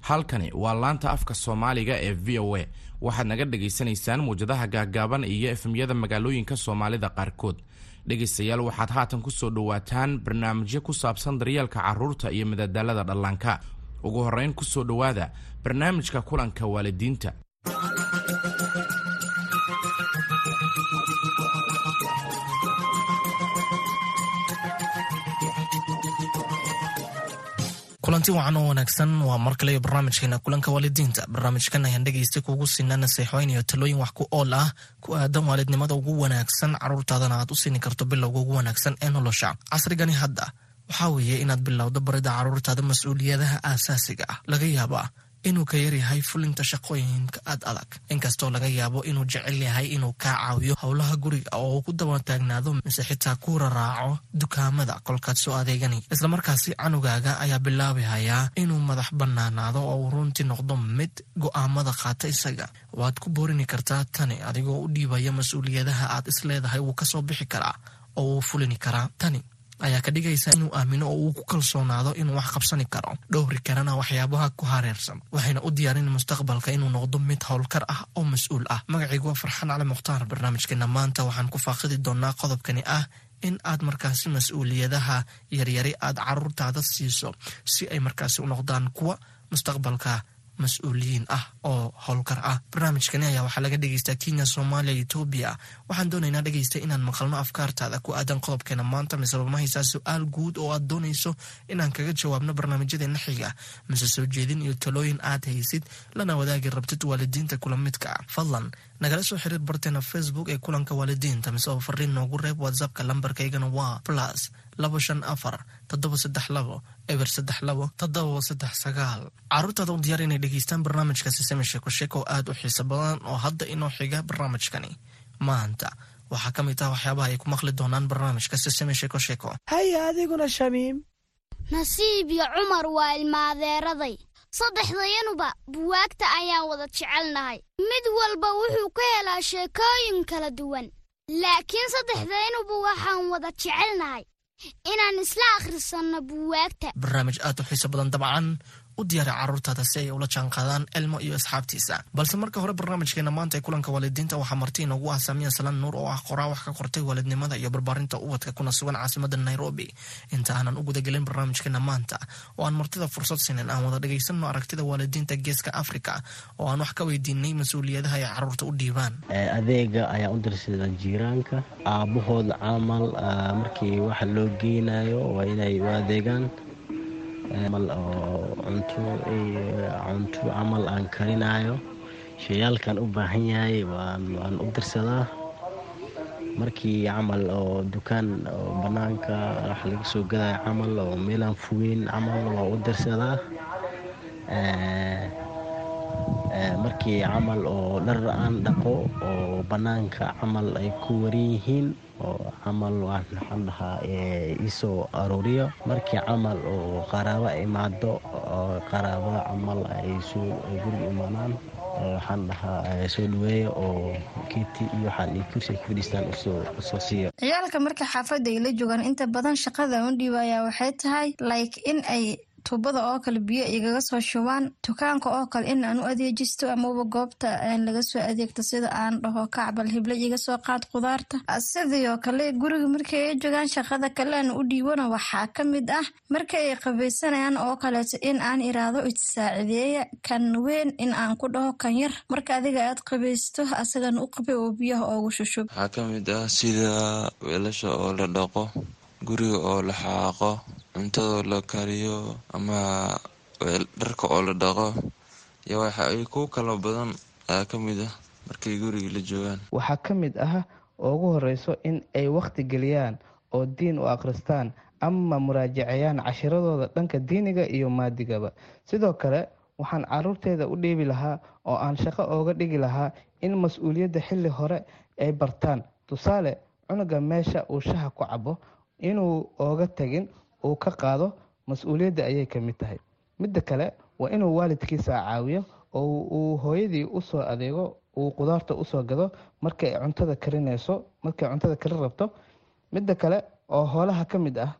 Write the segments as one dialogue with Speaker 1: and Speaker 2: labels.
Speaker 1: halkani waa laanta afka soomaaliga ee v o a. Waxaad naga dhagaysanaysaan muwjadaha gaaggaaban iyo efemyada magaalooyinka soomaalida qaarkood. Dhegaystayaal waxaad haatan ku soo dhowaataan barnaamijyo ku saabsan daryeelka carruurta iyo madadaalada dhallaanka ugu horrayn ku soo dhowaada barnaamijka kulanka waalidiinta.
Speaker 2: Kulanti wacan oo wanaagsan waa mar kale iyo barnaamijkeena kulanka waalidiinta. Barnaamijkan ayaan dhegaysta kugu siinaa naseexooyin iyo talooyin wax ku ool ah ku aadan waalidnimada ugu wanaagsan. Carruurtaadana aad u siini karto bilowga ugu wanaagsan ee nolosha. Casrigani hadda waxaa weeye inaad bilowdo barida carruurtaada mas'uuliyadaha aasaasiga ah. Laga yaaba inuu ka yaryahay fulinta shaqooyinka aad adag. Inkastoo laga yaabo inuu jecel yahay inuu kaa caawiyo howlaha guriga oo uu ku daba taagnaado mise xitaa ku raraaco dukaamada kolkaad soo adeegani. Islamarkaasi canugaaga ayaa bilaabi hayaa inuu madax bannaanaado oo uu runtii noqdo mid go'aamada qaata isaga. Waad ku boorini kartaa tani adigoo u dhiibaya mas'uuliyadaha aad isleedahay wuu ka soo bixi karaa oo wuu fulini karaa. Tani ayaa ka dhigaysa inuu aamino oo uu ku kalsoonaado inuu wax qabsani karo. Dhowri karana waxyaabaha ku hareersan waxayna u diyaarin mustaqbalka inuu noqdo mid howlkar ah oo mas'uul ah. Magacaygu waa farxaan cali mukhtaar barnaamijkeena maanta waxaan ku faaqidi doonaa qodobkani ah in aad markaasi mas'uuliyadaha yaryari aad caruurtaada siiso si ay markaasi u noqdaan kuwa mustaqbalka mas'uuliyiin ah oo howlkar ah. Barnaamijkani ayaa waxaa laga dhegeystaa kenya soomaaliya etoobiya waxaan doonaynaa dhegeysta inaan maqalno afkaartaada ku aadan qodobkeena. Maanta mise ma haysaa su'aal guud oo aad doonayso inaan kaga jawaabno barnaamijyadeena xiga mise soo jeedin iyo talooyin aad haysid lana wadaagi rabtid waalidiinta kula midka. Ah fadlan nagala soo xiriir barteena facebook ee kulanka waalidiinta mise oo fariin noogu reeb whatsappka lambarkaygana waa plus labo shan afar toddoba saddex labo eber saddex labo toddoba saddex sagaal. Caruurtaada u diyaar inay dhegeystaan barnaamijka sisame sheeko sheeko oo aad u xiiso badan oo hadda inoo xiga barnaamijkani. Maanta waxaa ka mid ah waxyaabaha ay ku maqli doonaan barnaamijka sisame sheeko sheeko.
Speaker 3: Haya adiguna shamiim.
Speaker 4: Nasiib iyo cumar waa ilmaadeeraday saddexdayanuba buwaagta ayaan wada jecelnahay. Mid walba wuxuu ka helaa sheekooyin kala duwan. Laakiin saddexdaynuba waxaan wada jecelnahay inaan isla akhrisanno buwaagta.
Speaker 2: Barnaamij aad u xiiso badan dabcan u diyaari carruurtaada si ay ula jaanqaadaan elmo iyo asxaabtiisa. Balse marka hore barnaamijkeena maanta ee kulanka waalidiinta waxaa marti inoogu ah saamiya salaan nuur oo ah qoraa wax ka qortay waalidnimada iyo barbaarinta ubadka kuna sugan caasimada nairobi. Inta aanan u gudagelin barnaamijkeena maanta oo aan martida fursad sinin aan wada dhegaysanno aragtida waalidiinta geeska africa oo aan wax ka weydiinay mas'uuliyadaha ay carruurta u dhiibaan.
Speaker 5: Adeega ayaa u dirsada jiiraanka. Aabahood camal markii waxa loo geynayo waa inay u adeegaan cunto camal aan karinayo. Shayaalkan u baahan yahay waan u dirsadaa. Markii camal oo dukaan oo bannaanka wax laga soo gadaya camal oo meelaan fogeyn camal waa u dirsadaa markii camal oo dhar aan dhaqo oo bannaanka camal ay ku waran yihiin oo camal waxaan dhahaa iisoo arooriyo markii camal oo qaraabo imaado oo qaraabada camal ay soo guriga imaanaan waxaan dhahaa soo dhaweeya oo geeti iyo waxaan kursi ay ku fadhiistaan u soo siiyo.
Speaker 6: Ciyaalka marka xaafadda ay la joogaan inta badan shaqada u dhiibaya waxay tahay like in ay tuubada oo kale biyo igaga soo shubaan. Dukaanka oo kale in aan u adeejisto amaba goobta laga soo adeegto sida aan dhaho kacbal hibla iga soo qaad khudaarta. Sidoo kale guriga markay ay joogaan shaqada kale aan u dhiibana waxaa ka mid ah ay qabaysanayaan oo kaleeto in aan iraado itsaacideeya kan weyn in aan ku dhaho kan yar. Marka adiga aad qabaysto asagana u qabay oo biyaha oogu shushub
Speaker 7: waxaa ka mid ah sida weelasha oo la dhaqo guriga oo la xaaqo cuntadoo la kariyo ama dharka oo la dhaqo. Iyo waxa ay ku kala badan ayaa ka mid ah markay guriga la joogaan.
Speaker 3: Waxaa ka mid ah ugu horeyso in ay wakhti geliyaan oo diin u akhristaan ama muraajaceeyaan cashiradooda dhanka diiniga iyo maadigaba. Sidoo kale waxaan caruurteeda u dhiibi lahaa oo aan shaqo ooga dhigi lahaa in mas'uuliyadda xilli hore ay bartaan. Tusaale cunuga meesha uu shaha ku cabo inuu ooga tagin uu ka qaado mas'uuliyadda ayay ka mid tahay. Midda kale waa inuu waalidkiisa caawiyo oo uu hooyadii u soo adeego uu qudaarta u soo gado markay cuntada karinayso markay cuntada karin rabto. Midda kale oo hoolaha ka mid ah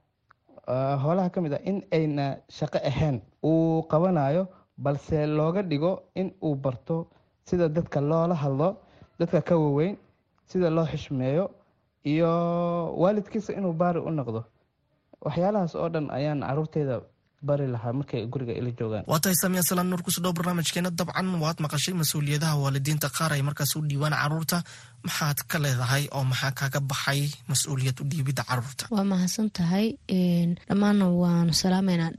Speaker 3: hoolaha ka mid ah in ayna shaqo ahayn uu qabanayo balse looga dhigo in uu barto sida dadka loola hadlo dadka ka waweyn sida loo xishmeeyo iyo waalidkiisa inuu baari u noqdo waxyaalahaas oo dhan ayaan caruurteyda bari lahaa markay guriga ila joogaan.
Speaker 2: Waa tahay saamiya salaan nuur ku soo dhow barnaamijkeena. Dabcan waad maqashay mas'uuliyadaha waalidiinta qaar ay markaas u dhiibaan carruurta. Maxaad ka leedahay oo maxaa kaaga baxay mas'uuliyad u dhiibidda carruurta?
Speaker 8: Waa mahadsan tahay dhammaanna waanu salaameynaa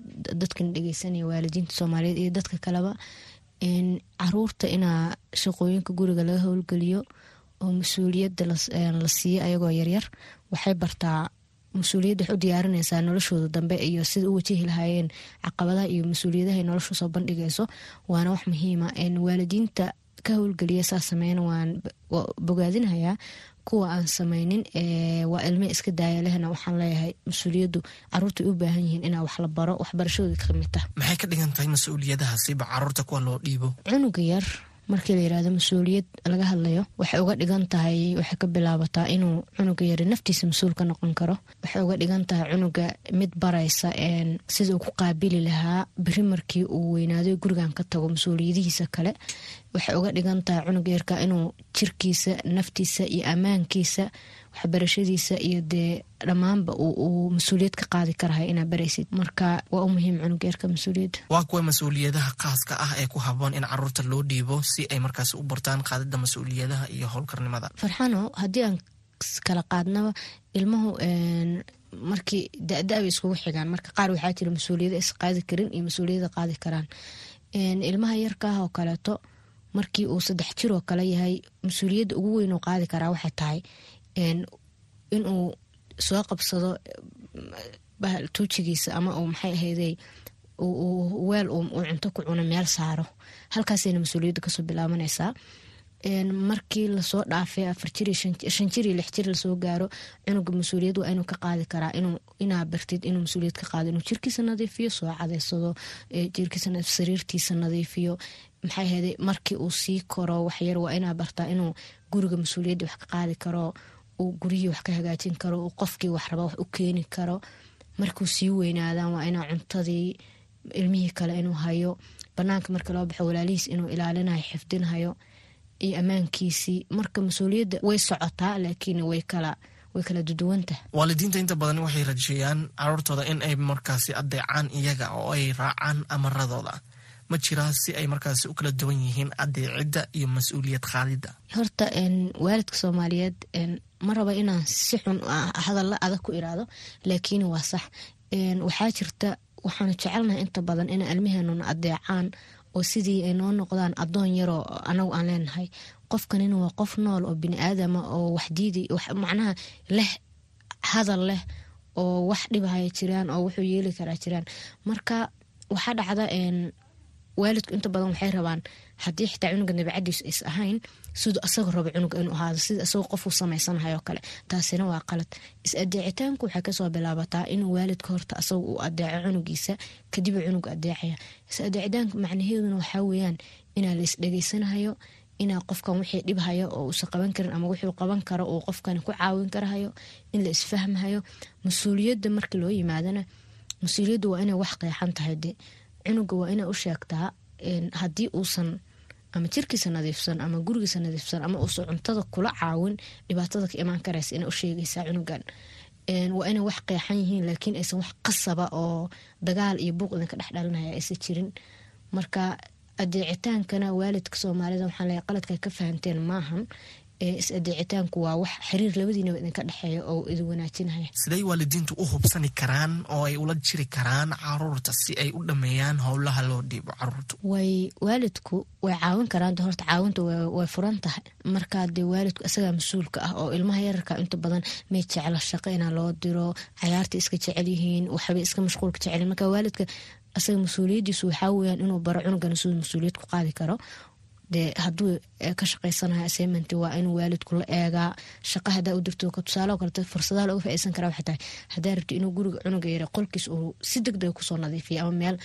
Speaker 8: dadkan dhegeysanaya waalidiinta soomaaliyeed iyo dadka kaleba. Caruurta inaa shaqooyinka guriga laga howlgeliyo oo mas'uuliyadda la siiyo ayagoo yaryar waxay bartaa mas'uuliyadda wax u diyaarinaysaa noloshooda dambe iyo sida u wajihi lahaayeen caqabadaha iyo mas'uuliyadaha nolosha soo bandhigayso. Waana wax muhiima waalidiinta ka howlgeliya saa sameyna waan bogaadinayaa kuwa aan sameynin waa ilme iska daaya lehna waxaan leeyahay mas'uuliyaddu carruurta u baahan yihiin inaa wax la baro waxbarashadooda ka mid tah
Speaker 2: maxay ka dhigan tahay mas'uuliyadahaasiba carruurta kuwa loo dhiibo?
Speaker 8: Cunuga yar markii la yiraahdo mas'uuliyad laga hadlayo waxay uga dhigan tahay waxay ka bilaabataa inuu cunuga yari naftiisa mas'uul ka noqon karo. Waxay uga dhigan tahay cunuga mid baraysa sida uu ku qaabili lahaa beri markii uu weynaaday gurigan ka tago mas'uuliyadihiisa kale waxay uga dhigan tahay cunuga yarka inuu jirkiisa naftiisa iyo ammaankiisa waxbarashadiisa iyo dee dhammaanba uu mas'uuliyad ka qaadi karahay inaa baraysid. Marka waa u muhiim cunuga yarka mas'uuliyadda
Speaker 2: waa kuwa mas'uuliyadaha khaaska ah ee ku haboon in carruurta loo dhiibo si ay markaas u bartaan qaadida mas'uuliyadaha iyo howlkarnimada.
Speaker 8: Farxano haddii aan kala qaadnaba ilmuhu markii da-da bay iskugu xigaan. Marka qaar waxaa jira mas'uuliyada is qaadi karin iyo mas'uuliyada qaadi karaan. Ilmaha yarkaah oo kaleeto markii uu saddex jir oo kale yahay mas'uuliyadda ugu weyn oo qaadi karaa waxay tahay inuu soo qabsado tuujigiisa ama uu maxay ahayday weel uu cunto ku cuno meel saaro. Halkaasayna mas'uuliyadda ka soo bilaabanaysaa. Markii la soo dhaafay afar jir shan jir lix jir la soo gaaro cunuga mas'uuliyad waa inuu ka qaadi karaa inaa bartid inuu mas'uuliyad ka qaado inuu jirkiisa nadiifiyo soo cadeysado jirkiisa sariirtiisa nadiifiyo maxay ahayday markii uu sii koro waxyar waa inaa bartaa inuu guriga mas'uuliyadda wax ka qaadi karo uu guryihii wax ka hagaajin karo uu qofkii wax raba wax u keeni karo. Markuu sii weynaadaan waa inaa cuntadii ilmihii kale inuu hayo banaanka marka loo baxo walaalihiis inuu ilaalinayo xifdinhayo iyo ammaankiisii. Marka mas'uuliyadda way socotaa laakiin way kala way kala duduwantaha
Speaker 2: waalidiinta inta badan waxay rajeeyaan caruurtooda in ay markaasi adeecaan iyaga oo ay raacaan amaradooda ma jiraa si ay markaasi u kala duwan yihiin adeecidda iyo mas'uuliyad qaadidda
Speaker 8: horta waalidka soomaaliyeed ma raba inaan si xun hadalla adag ku iraado laakiin waa sax. Waxaa jirta waxaanu jecelnahay inta badan in ilmaheenuna adeecaan oo sidii ay noo noqdaan adoon yaroo anagu aan leenahay. Qofkanina waa qof nool oo bini aadama oo waxdiidi macnaha leh hadal leh oo wax dhibahaya jiraan oo wuxuu yeeli karaa jiraan. Marka waxaa dhacda waalidku inta badan waxay rabaan haddii xitaa cunuga nabicadiisu ays ahayn siduu asagoo rabo cunuga inuu ahaado sida isagoo qofuu samaysanhayo kale. Taasina waa qalad. Is adeecitaanku waxay ka soo bilaabataa inuu waalidka horta asaga uu adeeco cunugiisa kadiba cunuga adeecaya. Is adeecitaanka macnaheeduna waxaa weeyaan inaa la isdhegeysanahayo inaa qofkan wixii dhibhayo oo uusan qaban karin ama wuxuu qaban karo uu qofkan ku caawin karahayo in la isfahmahayo mas'uuliyadda marka loo yimaadana mas'uuliyadda waa inay wax qeexan tahay de cunuga waa inaa u sheegtaa haddii uusan ama jirkiisa nadiifsan ama gurigiisa nadiifsan ama uusan cuntada kula caawin dhibaatada ka imaan karaysa ina u sheegaysaa cunugan. Waa inay wax qeexan yihiin laakiin aysan wax qasaba oo dagaal iyo buuq idinka dhex dhalinaya aysan jirin. Marka adeecitaankana waalidka soomaalida waxaan leeyahay qaladka ka fahanteen maahan is adeecitaanku waa wax xiriir labadiinaba idinka dhexeeya oo idin wanaajinaya
Speaker 2: siday waalidiintu u hubsani karaan oo ay ula jiri karaan carruurta si ay u dhameeyaan howlaha loo dhiibo carruurta
Speaker 8: way waalidku way caawin karaan de horta caawinta way furan tahay. Markaa dee waalidku isagaa mas'uulka ah oo ilmaha yararka inta badan may jecla shaqo inaa loo diro cayaarta iska jecel yihiin waxbay iska mashquulka jecel marka waalidka isaga mas'uuliyadiisu waxaa weyaan inuu baro cunugana siduu mas'uuliyad ku qaadi karo dee hadduu ka shaqaysanayo assignment waa inuu waalidku la eegaa. Shaqa hadaa u dirto tusaale kaleto fursadaha looga faaisan karaa waxay tahay hadaa rabti inuu guriga cunuga yara qolkiis uu si deg dega ku soo nadiifiya ama meel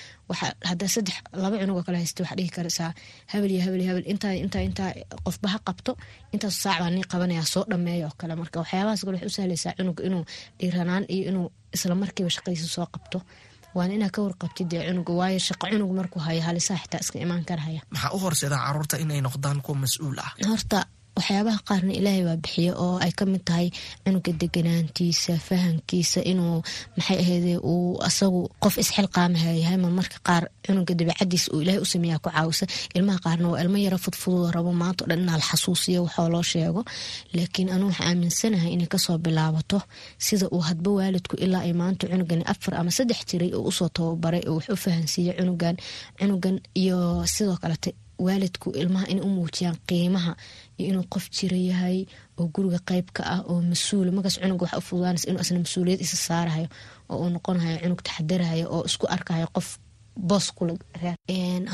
Speaker 8: hadaa saddex laba cunugoo kale haysta waxaa dhihi karaysaa habel iyo habel habel intaa intaa intaa qofba ha qabto intaas saac baa nii qabanaya soo dhameeya oo kale. Marka waxyaabahaas kale waxay u sahlaysaa cunuga inuu dhiiranaan iyo inuu isla markiiba shaqadiisa soo qabto waana inaa ka warqabtid dee cunuga waayo shaqo cunug markuu hayo halisaa xitaa iska imaan karhaya
Speaker 2: maxaa u horseedaa carruurta inay noqdaan kuwa mas'uul ah?
Speaker 8: Horta waxyaabaha qaarna ilaahay baa bixiya oo ay ka mid tahay cunuga deganaantiisa fahamkiisa inuu maxay ahayde uu asagu qof isxilqaamaha yahay ma marka qaar cunuga dabeicadiisa uu ilaahay u ku caawisa. Ilmaha qaarna waa ilmo yaro fudfudud rabo maanta o dhan inaa la xasuusiyo waxoo loo sheego. Laakiin anuu waxaa aaminsanahay inay ka soo bilaabato sida uu hadba waalidku ilaa ay maanta cunugani afar ama saddex jiray oo u soo tababaray oo wax u fahansiiya cunugan cunugan iyo sidoo kalete waalidku ilmaha inay u muujiyaan qiimaha iyo inuu qof jira yahay oo guriga qeyb ka ah oo mas'uul markaas cunuga wax u fududaanaysa inuu asna mas'uuliyad isa saarahayo oo uu noqonahayo cunug taxadarahayo oo isku arkahayo qof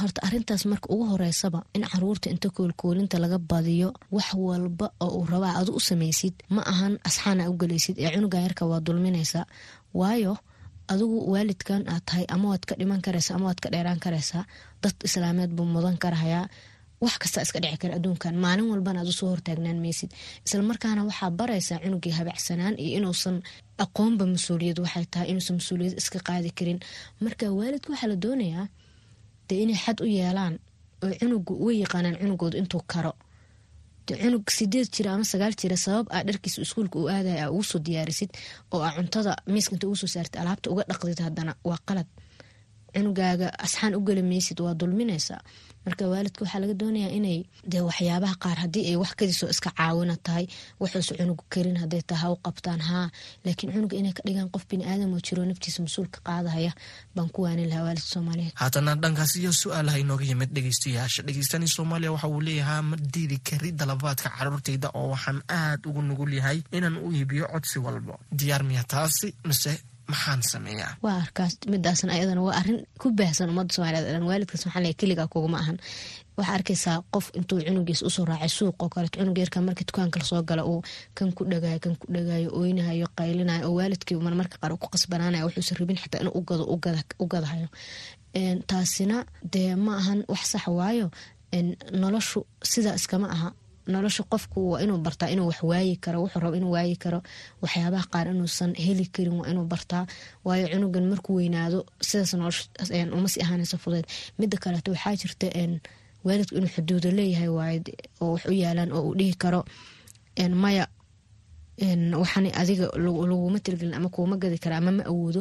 Speaker 8: horta arintaas marka ugu horeysaba in carruurta inta koolkoolinta laga badiyo wax walba oo uu rabaa adu u samaysid ma ahan asxaana u gelaysid ee cunugan yarka waa dulminaysa. Waayo adigu waalidkan aad tahay ama waad ka dhiman karaysaa ama waad ka dheeraan karaysaa dad islaameed buu mudan karahayaa wax kasta iska dhici kara adduunkan. Maalin walbana aad u soo hortaagnaan maysid. Islamarkaana waxaa baraysaa cunugii habacsanaan iyo inuusan aqoonba mas'uuliyad waxay tahay inuusan mas'uuliyad iska qaadi karin. Marka waalidka waxaa la doonayaa dee inay xad u yeelaan oo cunugu way yaqaanaan cunugooda intuu karo. Cunug sideed jira ama sagaal jira sabab aa dharkiisa iskuulka uu aadaya aa ugu diyaarisid oo aa cuntada miiska inta ugu soo alaabta uga dhaqdid haddana waa qalad cunugaaga asxaan u geli maysid waa dulminaysaa marka waalidka waxaa laga doonayaa inay dee waxyaabaha qaar haddii ay wax kadisoo iska caawina tahay waxuusa cunugu karin hadday tahay ha u qabtaan haa. Laakiin cunuga inay ka dhigaan qof bini aadam oo jiro naftiisa mas'uulka qaadahaya baan ku waanin lahaa waalidka soomaaliyeed.
Speaker 2: Haatana dhankaas iyo su'aalaha inooga yimid dhegeystayaasha dhegeystani soomaaliya waxa uu leeyahaa ma diidi kari dalabaadka caruurtayda oo waxaan aad ugu nugul yahay inaan u iibiyo codsi walbo diyaar miya taasi mise maxaan sameeyaa?
Speaker 8: Waa arkaas midaasna ayadana waa arrin ku baahsan ummadda soomaliyeed dhan. Waalidkaas maxaa leeyahay keligaa kuguma ahan. Waxaa arkaysaa qof intuu cunugiis u soo raacay suuq oo kaleeto cunug yarka markii dukaanka la soo gala uu kan ku dhagaayo kan ku dhagaayo oynahayo qaylinayo oo waalidkii marmarka qaar ku qasbanaanaya wuxuusan rabin xitaa inuu ugado u gadahayo taasina dee ma ahan wax sax waayo. Noloshu sidaa iskama aha nolosha qofku waa inuu bartaa inuu wax waayi karo wuxuu rabo inuu waayi karo waxyaabaha qaar inuusan heli karin waa inuu bartaa. Waayo cunugan markuu weynaado sidaas nolosha uma si ahaanaysa fudeed mida kaleeto waxaa jirta waalidku inuu xuduudo leeyahay waayo oo wax u yaalaan oo uu dhihi karo maya waxaan adiga laguma tilgelin ama kuuma gadi kara ama ma awoodo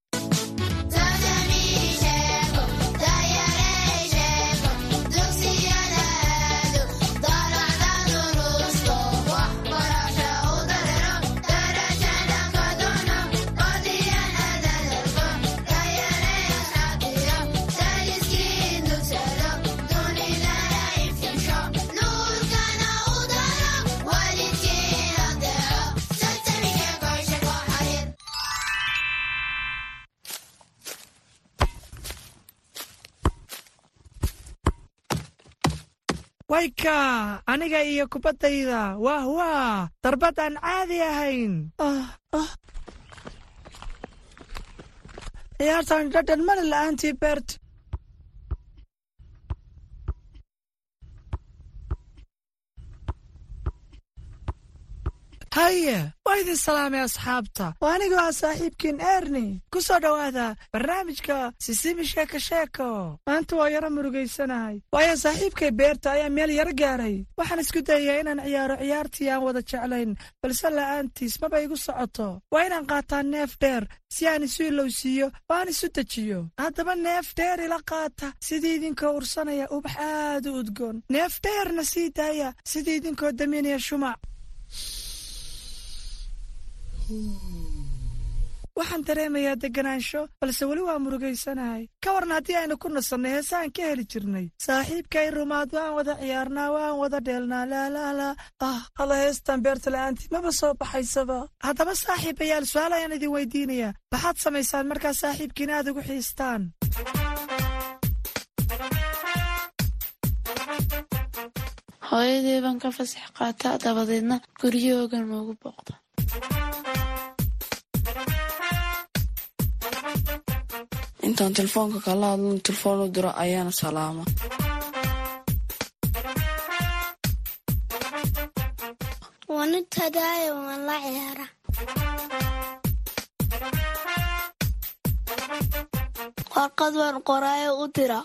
Speaker 9: wayka aniga iyo kubaddayda waah waa darbad aan caadi ahayn. Ciyaartan dhadhan mali la'aantii beert haye waa idin salaamay asxaabta? Waa aniga waa saaxiibkiin erni. Ku soo dhowaada barnaamijka sisimi sheeko sheeko. Maanta waa yaro murugaysanahay. Waayo saaxiibkay beerta ayaa meel yaro gaaray. Waxaan isku dayayaa inaan ciyaaro ciyaartii aan wada jeclayn balse la'aantiis maba igu socoto. Waa inaan qaataa neef dheer si aan isu ilowsiiyo oo aan isu dejiyo. Haddaba neef dheer ila qaata sidii idinkoo ursanaya ubax aad u udgoon. Neef dheerna sii daaya sidii idinkoo daminaya shumac waxaan dareemayaa deganaansho balse weli waa murugaysanahay. Ka warna haddii aynu ku nasannay heesaan ka heli jirnay. Saaxiibkay rumaad waan wada ciyaarnaa waan wada dheelnaa laalaalaa ah alla heestan beerta la'aantii maba soo baxaysaba. Haddaba saaxiibayaal su'aal ayaan idin weydiinayaa. Maxaad samaysaan markaa saaxiibkiina aad ugu xiistaan?
Speaker 10: Hooyadii baan ka fasax qaataa dabadeedna guryahoogan noogu booqda intaan telefoonka kala hadlan telefoon u diro ayaana salaama.
Speaker 4: Warqad waan qoraayo u dira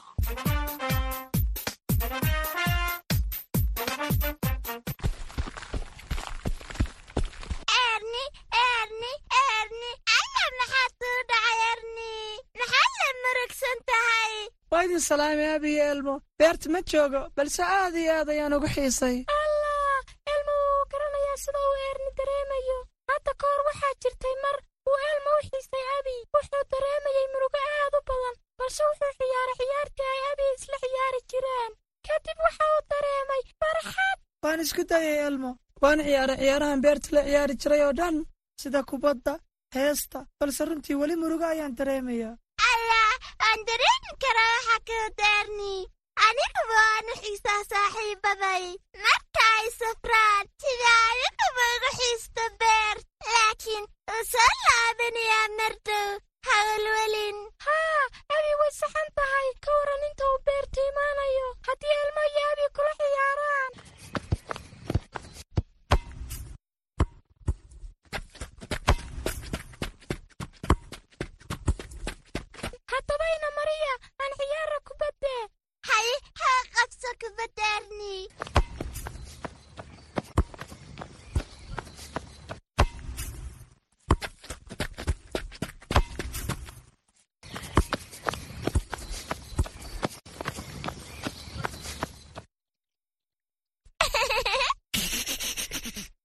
Speaker 9: waa idin salaamay abiyo elmo. Beerta ma joogo balse aad iyo aad ayaan ugu xiisay.
Speaker 4: Allah elmo wuu garanayaa sida uu erni dareemayo. Hadda ka hor waxaa jirtay mar uu elmo u xiisay abi wuxuu dareemayay murugo aad u badan balse wuxuu ciyaaray ciyaartii ay abi isla ciyaari jireen. Kadib waxa uu dareemay farxad!
Speaker 9: Waan isku dayay elmo. Waan ciyaaray ciyaarahan beerta la ciyaari jiray oo dhan sida kubadda heesta balse runtii weli murugo ayaan dareemayaa
Speaker 4: waan dareemi karaa waxa kuu daarni aniguba waanu xiisaa saaxiibaday marka ay safraan sida aniguba ugu xiisto beer laakiin uu soo laabanayaa mardow hawlwelin haa abi way saxan tahay ka waran inta uu beertu imaanayo haddii elmo iyo abi kula ciyaaraan haddabayna mariya aan ciyaara kubadde hay haa qabso kubaddaarni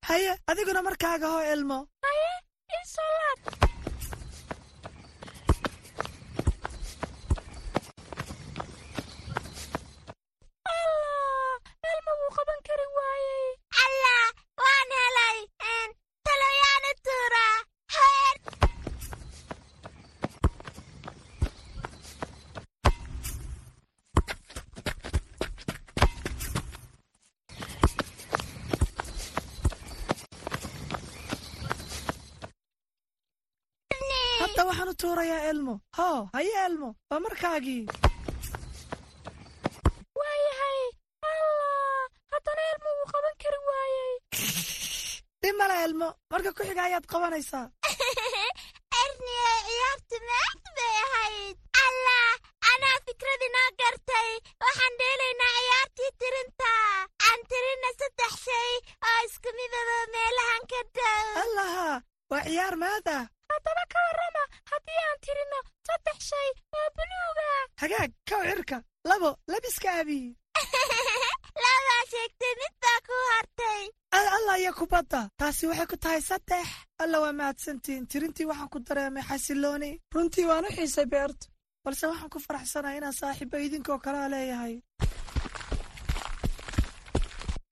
Speaker 9: haye adiguna markaaga hoo elmo
Speaker 4: haye ii soo laab allah elmo wuu qaban kari waayey allah waan helay taloyaana tuura heer
Speaker 9: hadda waxaan u tuurayaa elmo hoo haye elmo waa markaagii
Speaker 4: waayahay allah! Haddana wuu qaban kari waayey
Speaker 9: dhib male elmo marka ku xiga ayaad qabanaysaa.
Speaker 4: Erniye ciyaartu maad bay ahayd. Allah anaa fikrad inoo gartay. Waxaan dheelaynaa ciyaartii tirinta. Aan tirina saddex shay oo isku midaba meelahan ka dhow.
Speaker 9: Allaha waa ciyaar maada.
Speaker 4: Haddaba ka warrama haddii aan tirino saddex shay oo buluuga
Speaker 9: hagaag kow cirka labo labiska abi
Speaker 4: labaa sheegtay mid baa ku hartay
Speaker 9: al allah iyo kubadda taasi waxay ku tahay saddex alla waa mahadsantiin tirintii waxaan ku dareemay xasilooni runtii waan u xiisay beertu balse waxaan ku faraxsanahay inaan saaxiibo idinkoo kalea leeyahay.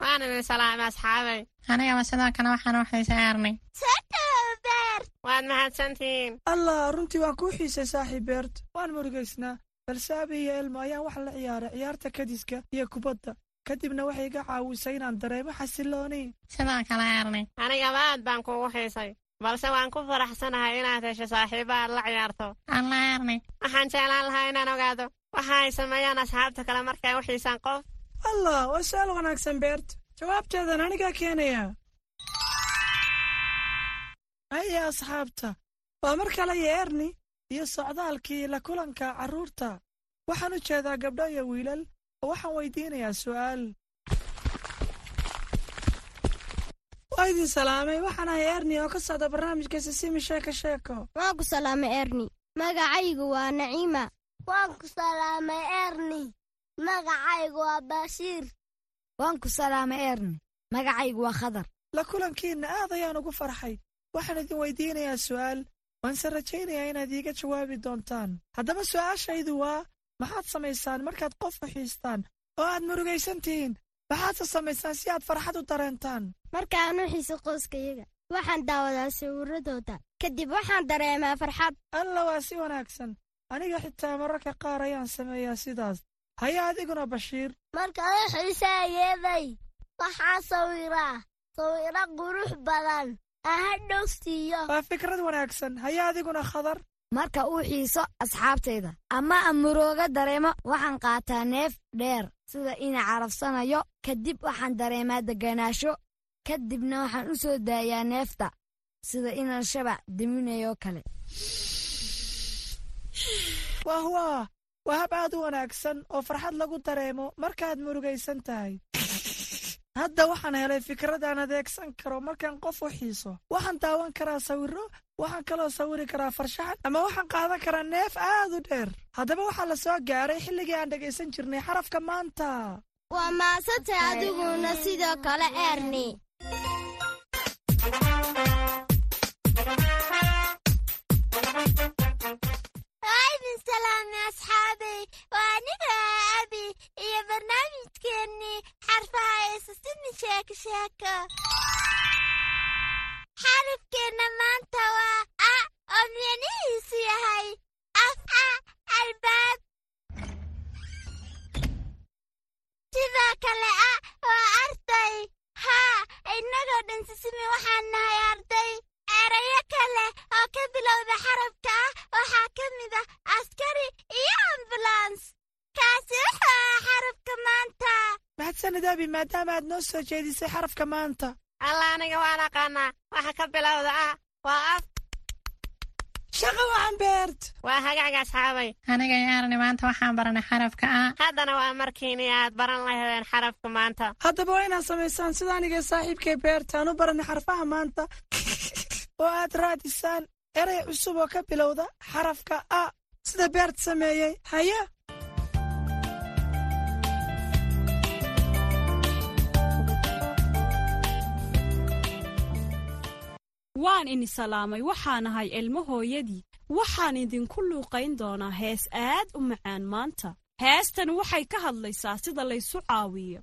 Speaker 11: Waan idin salaamay asxaabay.
Speaker 12: Anigaba sidoo kale waxaan u xiisay arnay
Speaker 11: waad mahadsantihiin
Speaker 9: allah runtii waan kuu xiisay saaxiib beertu waan murugaysnaa balse iyo elmo ayaan wax la ciyaaray ciyaarta kadiska iyo kubadda. Kadibna waxay iga caawisay inaan dareemo xasilooni.
Speaker 12: Sidoo kale arnay
Speaker 11: anigaba aad baan kuugu xiisay balse waan ku faraxsanahay inaad hesho saaxiibo aad la ciyaarto.
Speaker 12: Alla arnay
Speaker 11: waxaan jeclaan lahaa inaan ogaado waxa ay sameeyaan asxaabta kale markay u xiisaan qof.
Speaker 9: Allah waa su'aal wanaagsan beertu jawaabteedan anigaa keenaya. Haya asxaabta. Waa mar kale iyo erni iyo socdaalkii la kulanka carruurta waxaan u jeedaa gabdho iyo wiilal oo waxaan weydiinayaa su'aal. Waa idin salaamay waxaan ahay erni oo ka socda barnaamijka sisimi sheeko sheeko.
Speaker 4: Waan ku salaamay erni magacaygu waa naciima. Waan ku salaamay erni magacaygu waa bashiir.
Speaker 13: Waan ku salaamay erni magacaygu waa khadar.
Speaker 9: La kulankiinna aad ayaan ugu farxay. Waxaan idin weydiinayaa su'aal waanse rajaynayaa inaad iiga jawaabi doontaan. Haddaba su'aashaydu waa maxaad samaysaan? Markaad qof uxiistaan oo aad murugaysan tihiin maxaadse samaysaan si aad farxad u dareentaan?
Speaker 14: Markaan u xiiso qoyskayaga waxaan daawadaa sawirradooda. Kadib waxaan dareemaa farxad.
Speaker 9: Alla waa si wanaagsan. Aniga xitaa mararka qaar ayaan sameeyaa sidaas. Haya adiguna bashiir.
Speaker 14: Markaan u xiisaayeeday waxaa sawiraa sawiro qurux badan
Speaker 9: waa fikrad wanaagsan. Haya adiguna khadar.
Speaker 13: Marka uu xiiso asxaabtayda ama amurooga dareemo waxaan qaataa neef dheer sida ina carabsanayo kadib waxaan dareemaa degganaasho kadibna waxaan u soo daayaa neefta sida inaan shabac deminayo kale.
Speaker 9: Wah waa waa hab aad u wanaagsan oo farxad lagu dareemo markaad murugaysan tahay hadda waxaan helay fikrad aan adeegsan karo markaan qof u xiiso. Waxaan daawan karaa sawirro waxaan kaloo sawiri karaa farshaxan ama waxaan qaadan karaa neef aad u dheer. Haddaba waxaa la soo gaaray xilligii aan dhegaysan jirnay xarafka maanta.
Speaker 14: Waa maasanta adiguna sidoo kale erni
Speaker 15: waidin salaamay asxaabay waa aniga abi iyo barnaamijkeennii xarfaha eesasimi sheeko sheeko xarafkeenna maanta waa a oo micnihiisu yahay af a albaab sidoo kale a waa arday haa innagoo dhan sisimi waxaan nahay arday erayo kale oo ka bilowda xarabka ah waxaa ka mid ah askari iyo ambulans kaasi wuxuu ah xarabka maanta.
Speaker 9: Mahadsanid abi maadaama aad noo soo jeedisay xarafka maanta.
Speaker 11: Alla aniga waan aqaanaa. Waxa ka bilowda ah waa af.
Speaker 9: Shaqa waxaan beert.
Speaker 11: Waa hagaaga asxaabay
Speaker 12: aniga iyo arni maanta waxaan baranay xarafka a
Speaker 11: haddana waa markiini aad baran lahaydeen xarafka maanta.
Speaker 9: Haddaba waa inaad samaysaan sida aniga saaxiibkay beerta. Aan u baranay xarfaha maanta. Oo aad raadisaan erey cusub oo ka bilowda xarafka a sida beert sameeyey. Haya
Speaker 16: waan ini salaamay waxaan ahay ilmo hooyadii. Waxaan idinku luuqayn doonaa hees aad u macaan maanta. Heestan waxay ka hadlaysaa sida laysu caawiyo.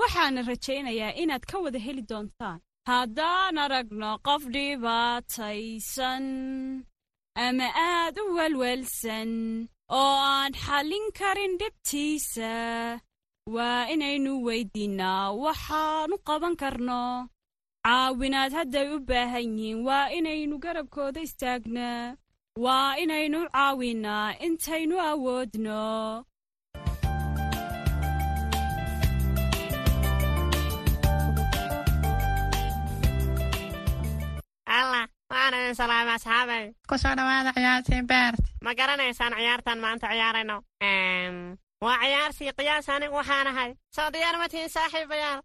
Speaker 16: Waxaana rajaynayaa inaad ka wada heli doontaan. Haddaan aragno qof dhibaataysan ama aad u welwelsan oo aan xallin karin dhibtiisa waa inaynu weyddiinnaa waxaanu qaban karno caawinaad hadday u baahan yihiin waa inaynu garabkooda istaagnaa waa inaynu caawinnaa intaynu awoodno.
Speaker 12: Ciyaartii beert
Speaker 11: ma garanaysaan ciyaartan maanta ciyaarayno. Waa ciyaartii qiyaas anigu waxaan ahay. Soo diyaar ma tihiin saaxiibayaal.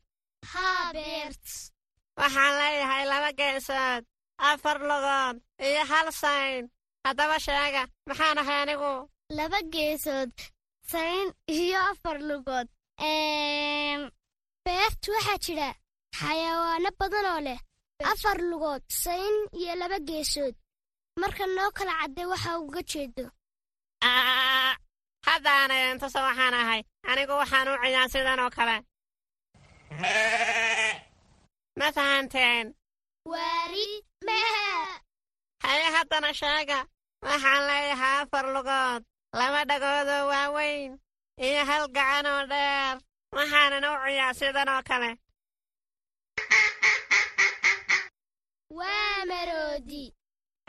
Speaker 14: Beert
Speaker 11: waxaan leeyahay laba geesood afar lugood iyo hal sayn haddaba sheega maxaan ahay anigu
Speaker 14: laba geesood sayn iyo afar lugood beert waxaa jira xayawaano badan oo leh afar lugood sayn iyo laba geesood marka noo kala cadday waxa uga jeedo
Speaker 11: haddaana idin tuso waxaan ahay anigu waxaan u ciyaa sidan oo kale ma fahanteen
Speaker 14: waari mehe
Speaker 11: haye haddana sheega waxaan leeyahay afar lugood laba dhagoodoo waaweyn iyo hal gacan oo dheer waxaanan u ciyaa sidan oo kale
Speaker 14: waa maroodi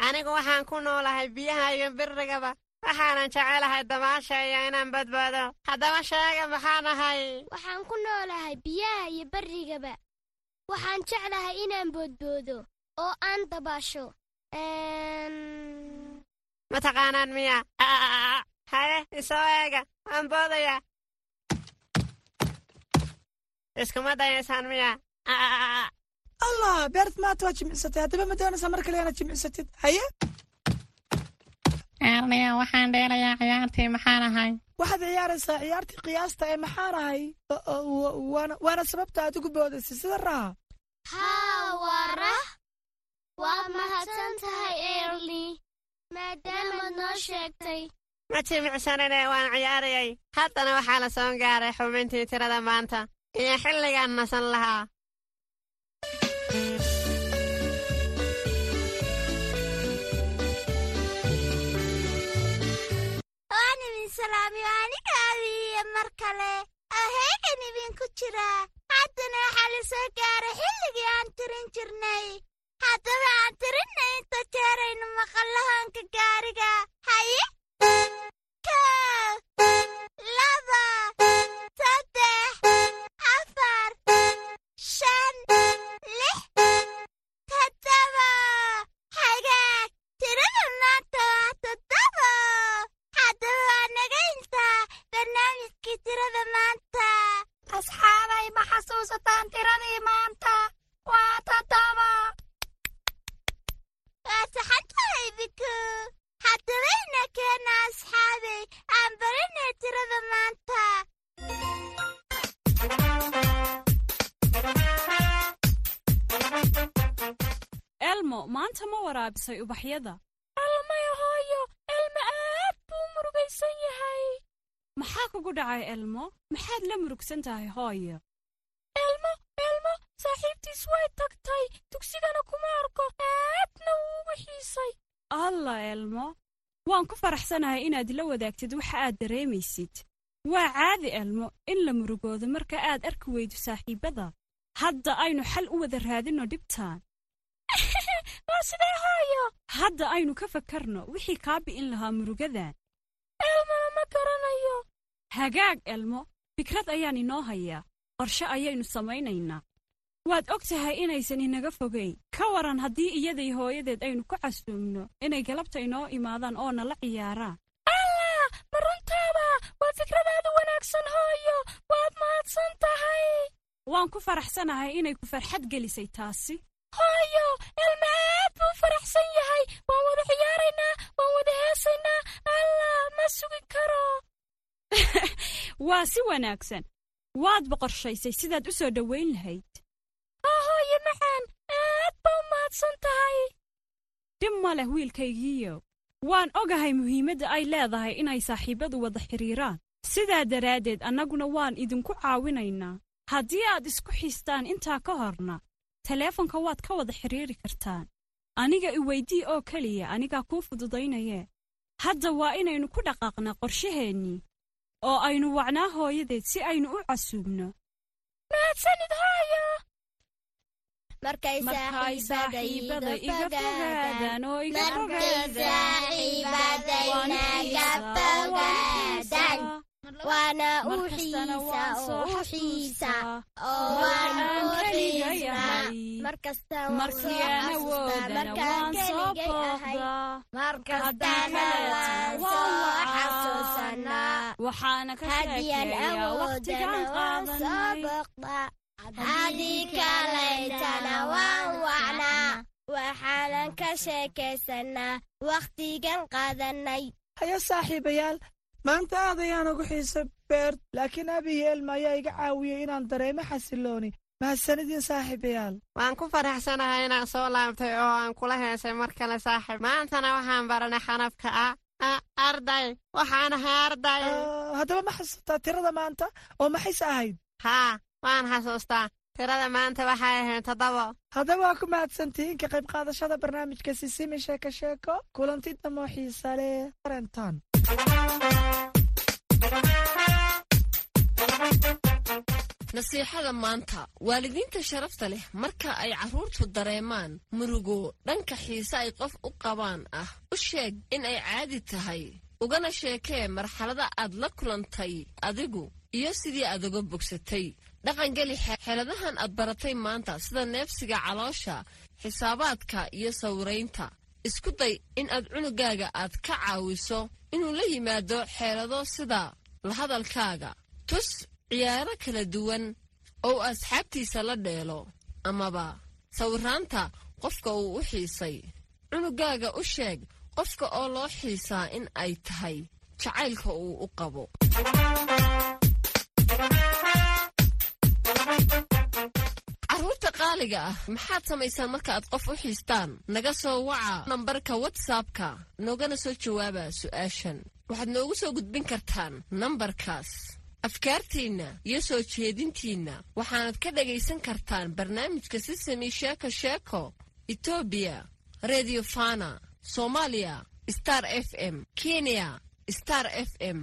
Speaker 11: anigu waxaan ku noolahay biyaha iyo birrigaba waxaanan jecelahay dabaasha iyo inaan badbaado haddaba sheega maxaan ahay
Speaker 14: waxaan ku noolahay biyaha iyo barrigaba waxaan jeclahay inaan boodboodo oo aan dabaasho.
Speaker 11: Ma taqaanaan miya? Haye isoo eega. Waan boodayaa. Iskuma dayaysaan miya?
Speaker 9: Allah beert maanta waa jimicsatay haddaba ma doonaysaa mar kale inaad jimicsatid haye
Speaker 12: erniya waxaan dheelayaa ciyaartii maxaan ahay
Speaker 9: waxaad ciyaaraysaa ciyaartii qiyaasta ee maxaan ahay? Waana sababta aad ugu boodaysay sida raha
Speaker 14: haa waa rah waad mahadsan tahay erli maadaamaad noo sheegtay.
Speaker 11: Ma jimicsanine waan ciyaarayay. Haddana waxaa la soo gaaray xubintii tirada maanta. Iyo xilligaan nasan lahaa
Speaker 15: idin salaamiyo aniga abiiya mar kale. Aheygan idinku jiraa haddana waxaa la soo gaaray xilligii aan tirin jirnay. Haddaba aan tirinna inta jeeraynu maqallahoonka gaariga. Haye? Kow laba
Speaker 16: waraabisay ubaxyada.
Speaker 9: Almay hooyo elmo aad buu murugaysan yahay.
Speaker 16: Maxaa kugu dhacay elmo? Maxaad la murugsan tahay hooyo?
Speaker 9: Elmo elmo saaxiibtiis way tagtay. Dugsigana kuma arko aadna wuu uga xiisay
Speaker 16: alla elmo. Waan ku faraxsanahay inaad la wadaagtid waxa aad dareemaysid. Waa caadi elmo in la murugoodo marka aad arki weydo saaxiibbada hadda aynu xal u wada raadinno dhibtaan
Speaker 9: waa sidee hooyo
Speaker 16: hadda aynu ka fakarno wixii kaa bi'in lahaa murugadan
Speaker 9: elmona ma garanayo.
Speaker 16: Hagaag elmo. Fikrad ayaan inoo hayaa qorshe ayaynu samaynaynaa. Waad og tahay inaysan inaga fogayn ka waran haddii iyaday hooyadeed aynu ku casuumno inay galabta inoo imaadaan oo nala ciyaaraan
Speaker 9: allah ma runtaada waa fikradaada wanaagsan hooyo. Waad mahadsan tahay.
Speaker 16: Waan ku faraxsanahay inay ku farxad gelisay taasi
Speaker 9: hooyo elma aad buu faraxsan yahay waan wada ciyaaraynaa waan wada heesaynaa allah ma sugi karo
Speaker 16: waa si wanaagsan waadba qorshaysay sidaad u soo dhowayn lahayd
Speaker 9: haa hooyo macaan aad baa u mahadsan tahay
Speaker 16: dhib ma leh wiilkaygiiyo waan ogahay muhiimadda ay leedahay inay saaxiibbadu wada xidhiiraan sidaa daraaddeed annaguna waan idinku caawinaynaa haddii aad isku xistaan intaa ka horna taleefonka waad ka wada xidhiiri kartaan aniga i weydii oo keliya anigaa kuu fududaynayee. Hadda waa inaynu ku dhaqaaqnaa qorshaheennii oo aynu wacnaa hooyadeed si aynu u casuubno.
Speaker 15: Markay
Speaker 16: saaxiibada iga fogaadaan oo iga
Speaker 15: waana u xiisa oo u xiisa oo waan u xiisa markastaan
Speaker 16: markii aan awoodana waan soo booqdaa
Speaker 15: markastana waan soo xasuusanaa
Speaker 16: waxaana ka sheekeeyaa wakhtigaan qaadanay.
Speaker 15: haddii kalaytana waan wacnaa. Waxaanan ka sheekaysanaa wakhtigan qaadanay.
Speaker 9: Hayo saaxiibayaal maanta aad ayaan ugu xiisay beert laakiin abiyo elma ayaa iga caawiyey inaan dareemo xasilooni. Mahadsanidin saaxiibayaal.
Speaker 11: Waan ku faraxsanahay inaan soo laabtay oo aan kula heesay mar kale saaxiib. Maantana waxaan baranay xanafka ah arday. Waxaan ahay arday.
Speaker 9: Haddaba ma xasuustaa tirada maanta oo maxayse ahayd?
Speaker 11: Haa waan xasuustaa tirada maanta waxay ahayd toddoba
Speaker 9: haddaba waa ku mahadsantihiin ka qayb qaadashada barnaamijka sisimi sheeko sheeko. Kulanti damoo xiisa leh
Speaker 17: nasiixada maanta waalidiinta sharafta leh marka ay carruurtu dareemaan murugo dhanka xiise ay qof u qabaan ah u sheeg in ay caadi tahay. Ugana sheekee marxalada aad la kulantay adigu iyo sidii aad uga bogsatay dhaqangeli xeeladahan aad baratay maanta sida neefsiga caloosha xisaabaadka iyo sawiraynta isku day in aad cunugaaga aad ka caawiso inuu la yimaado xeelado sida la hadalkaaga tus ciyaaro kala duwan oo asxaabtiisa la dheelo amaba sawiraanta qofka uu u xiisay. Cunugaaga u sheeg qofka oo loo xiisaa in ay tahay jacaylka uu u qabo carruurta qaaliga ah maxaad samaysaan marka aad qof u xiistaan? Naga soo waca nambarka watsapka noogana soo jawaaba su'aashan. Waxaad noogu soo gudbin kartaan nambarkaas. Afkaartiinna iyo soo jeedintiinna waxaanad ka dhagaysan kartaan barnaamijka sisami sheeko sheeko etoobiya redio fana soomaaliya star f m kenya star f m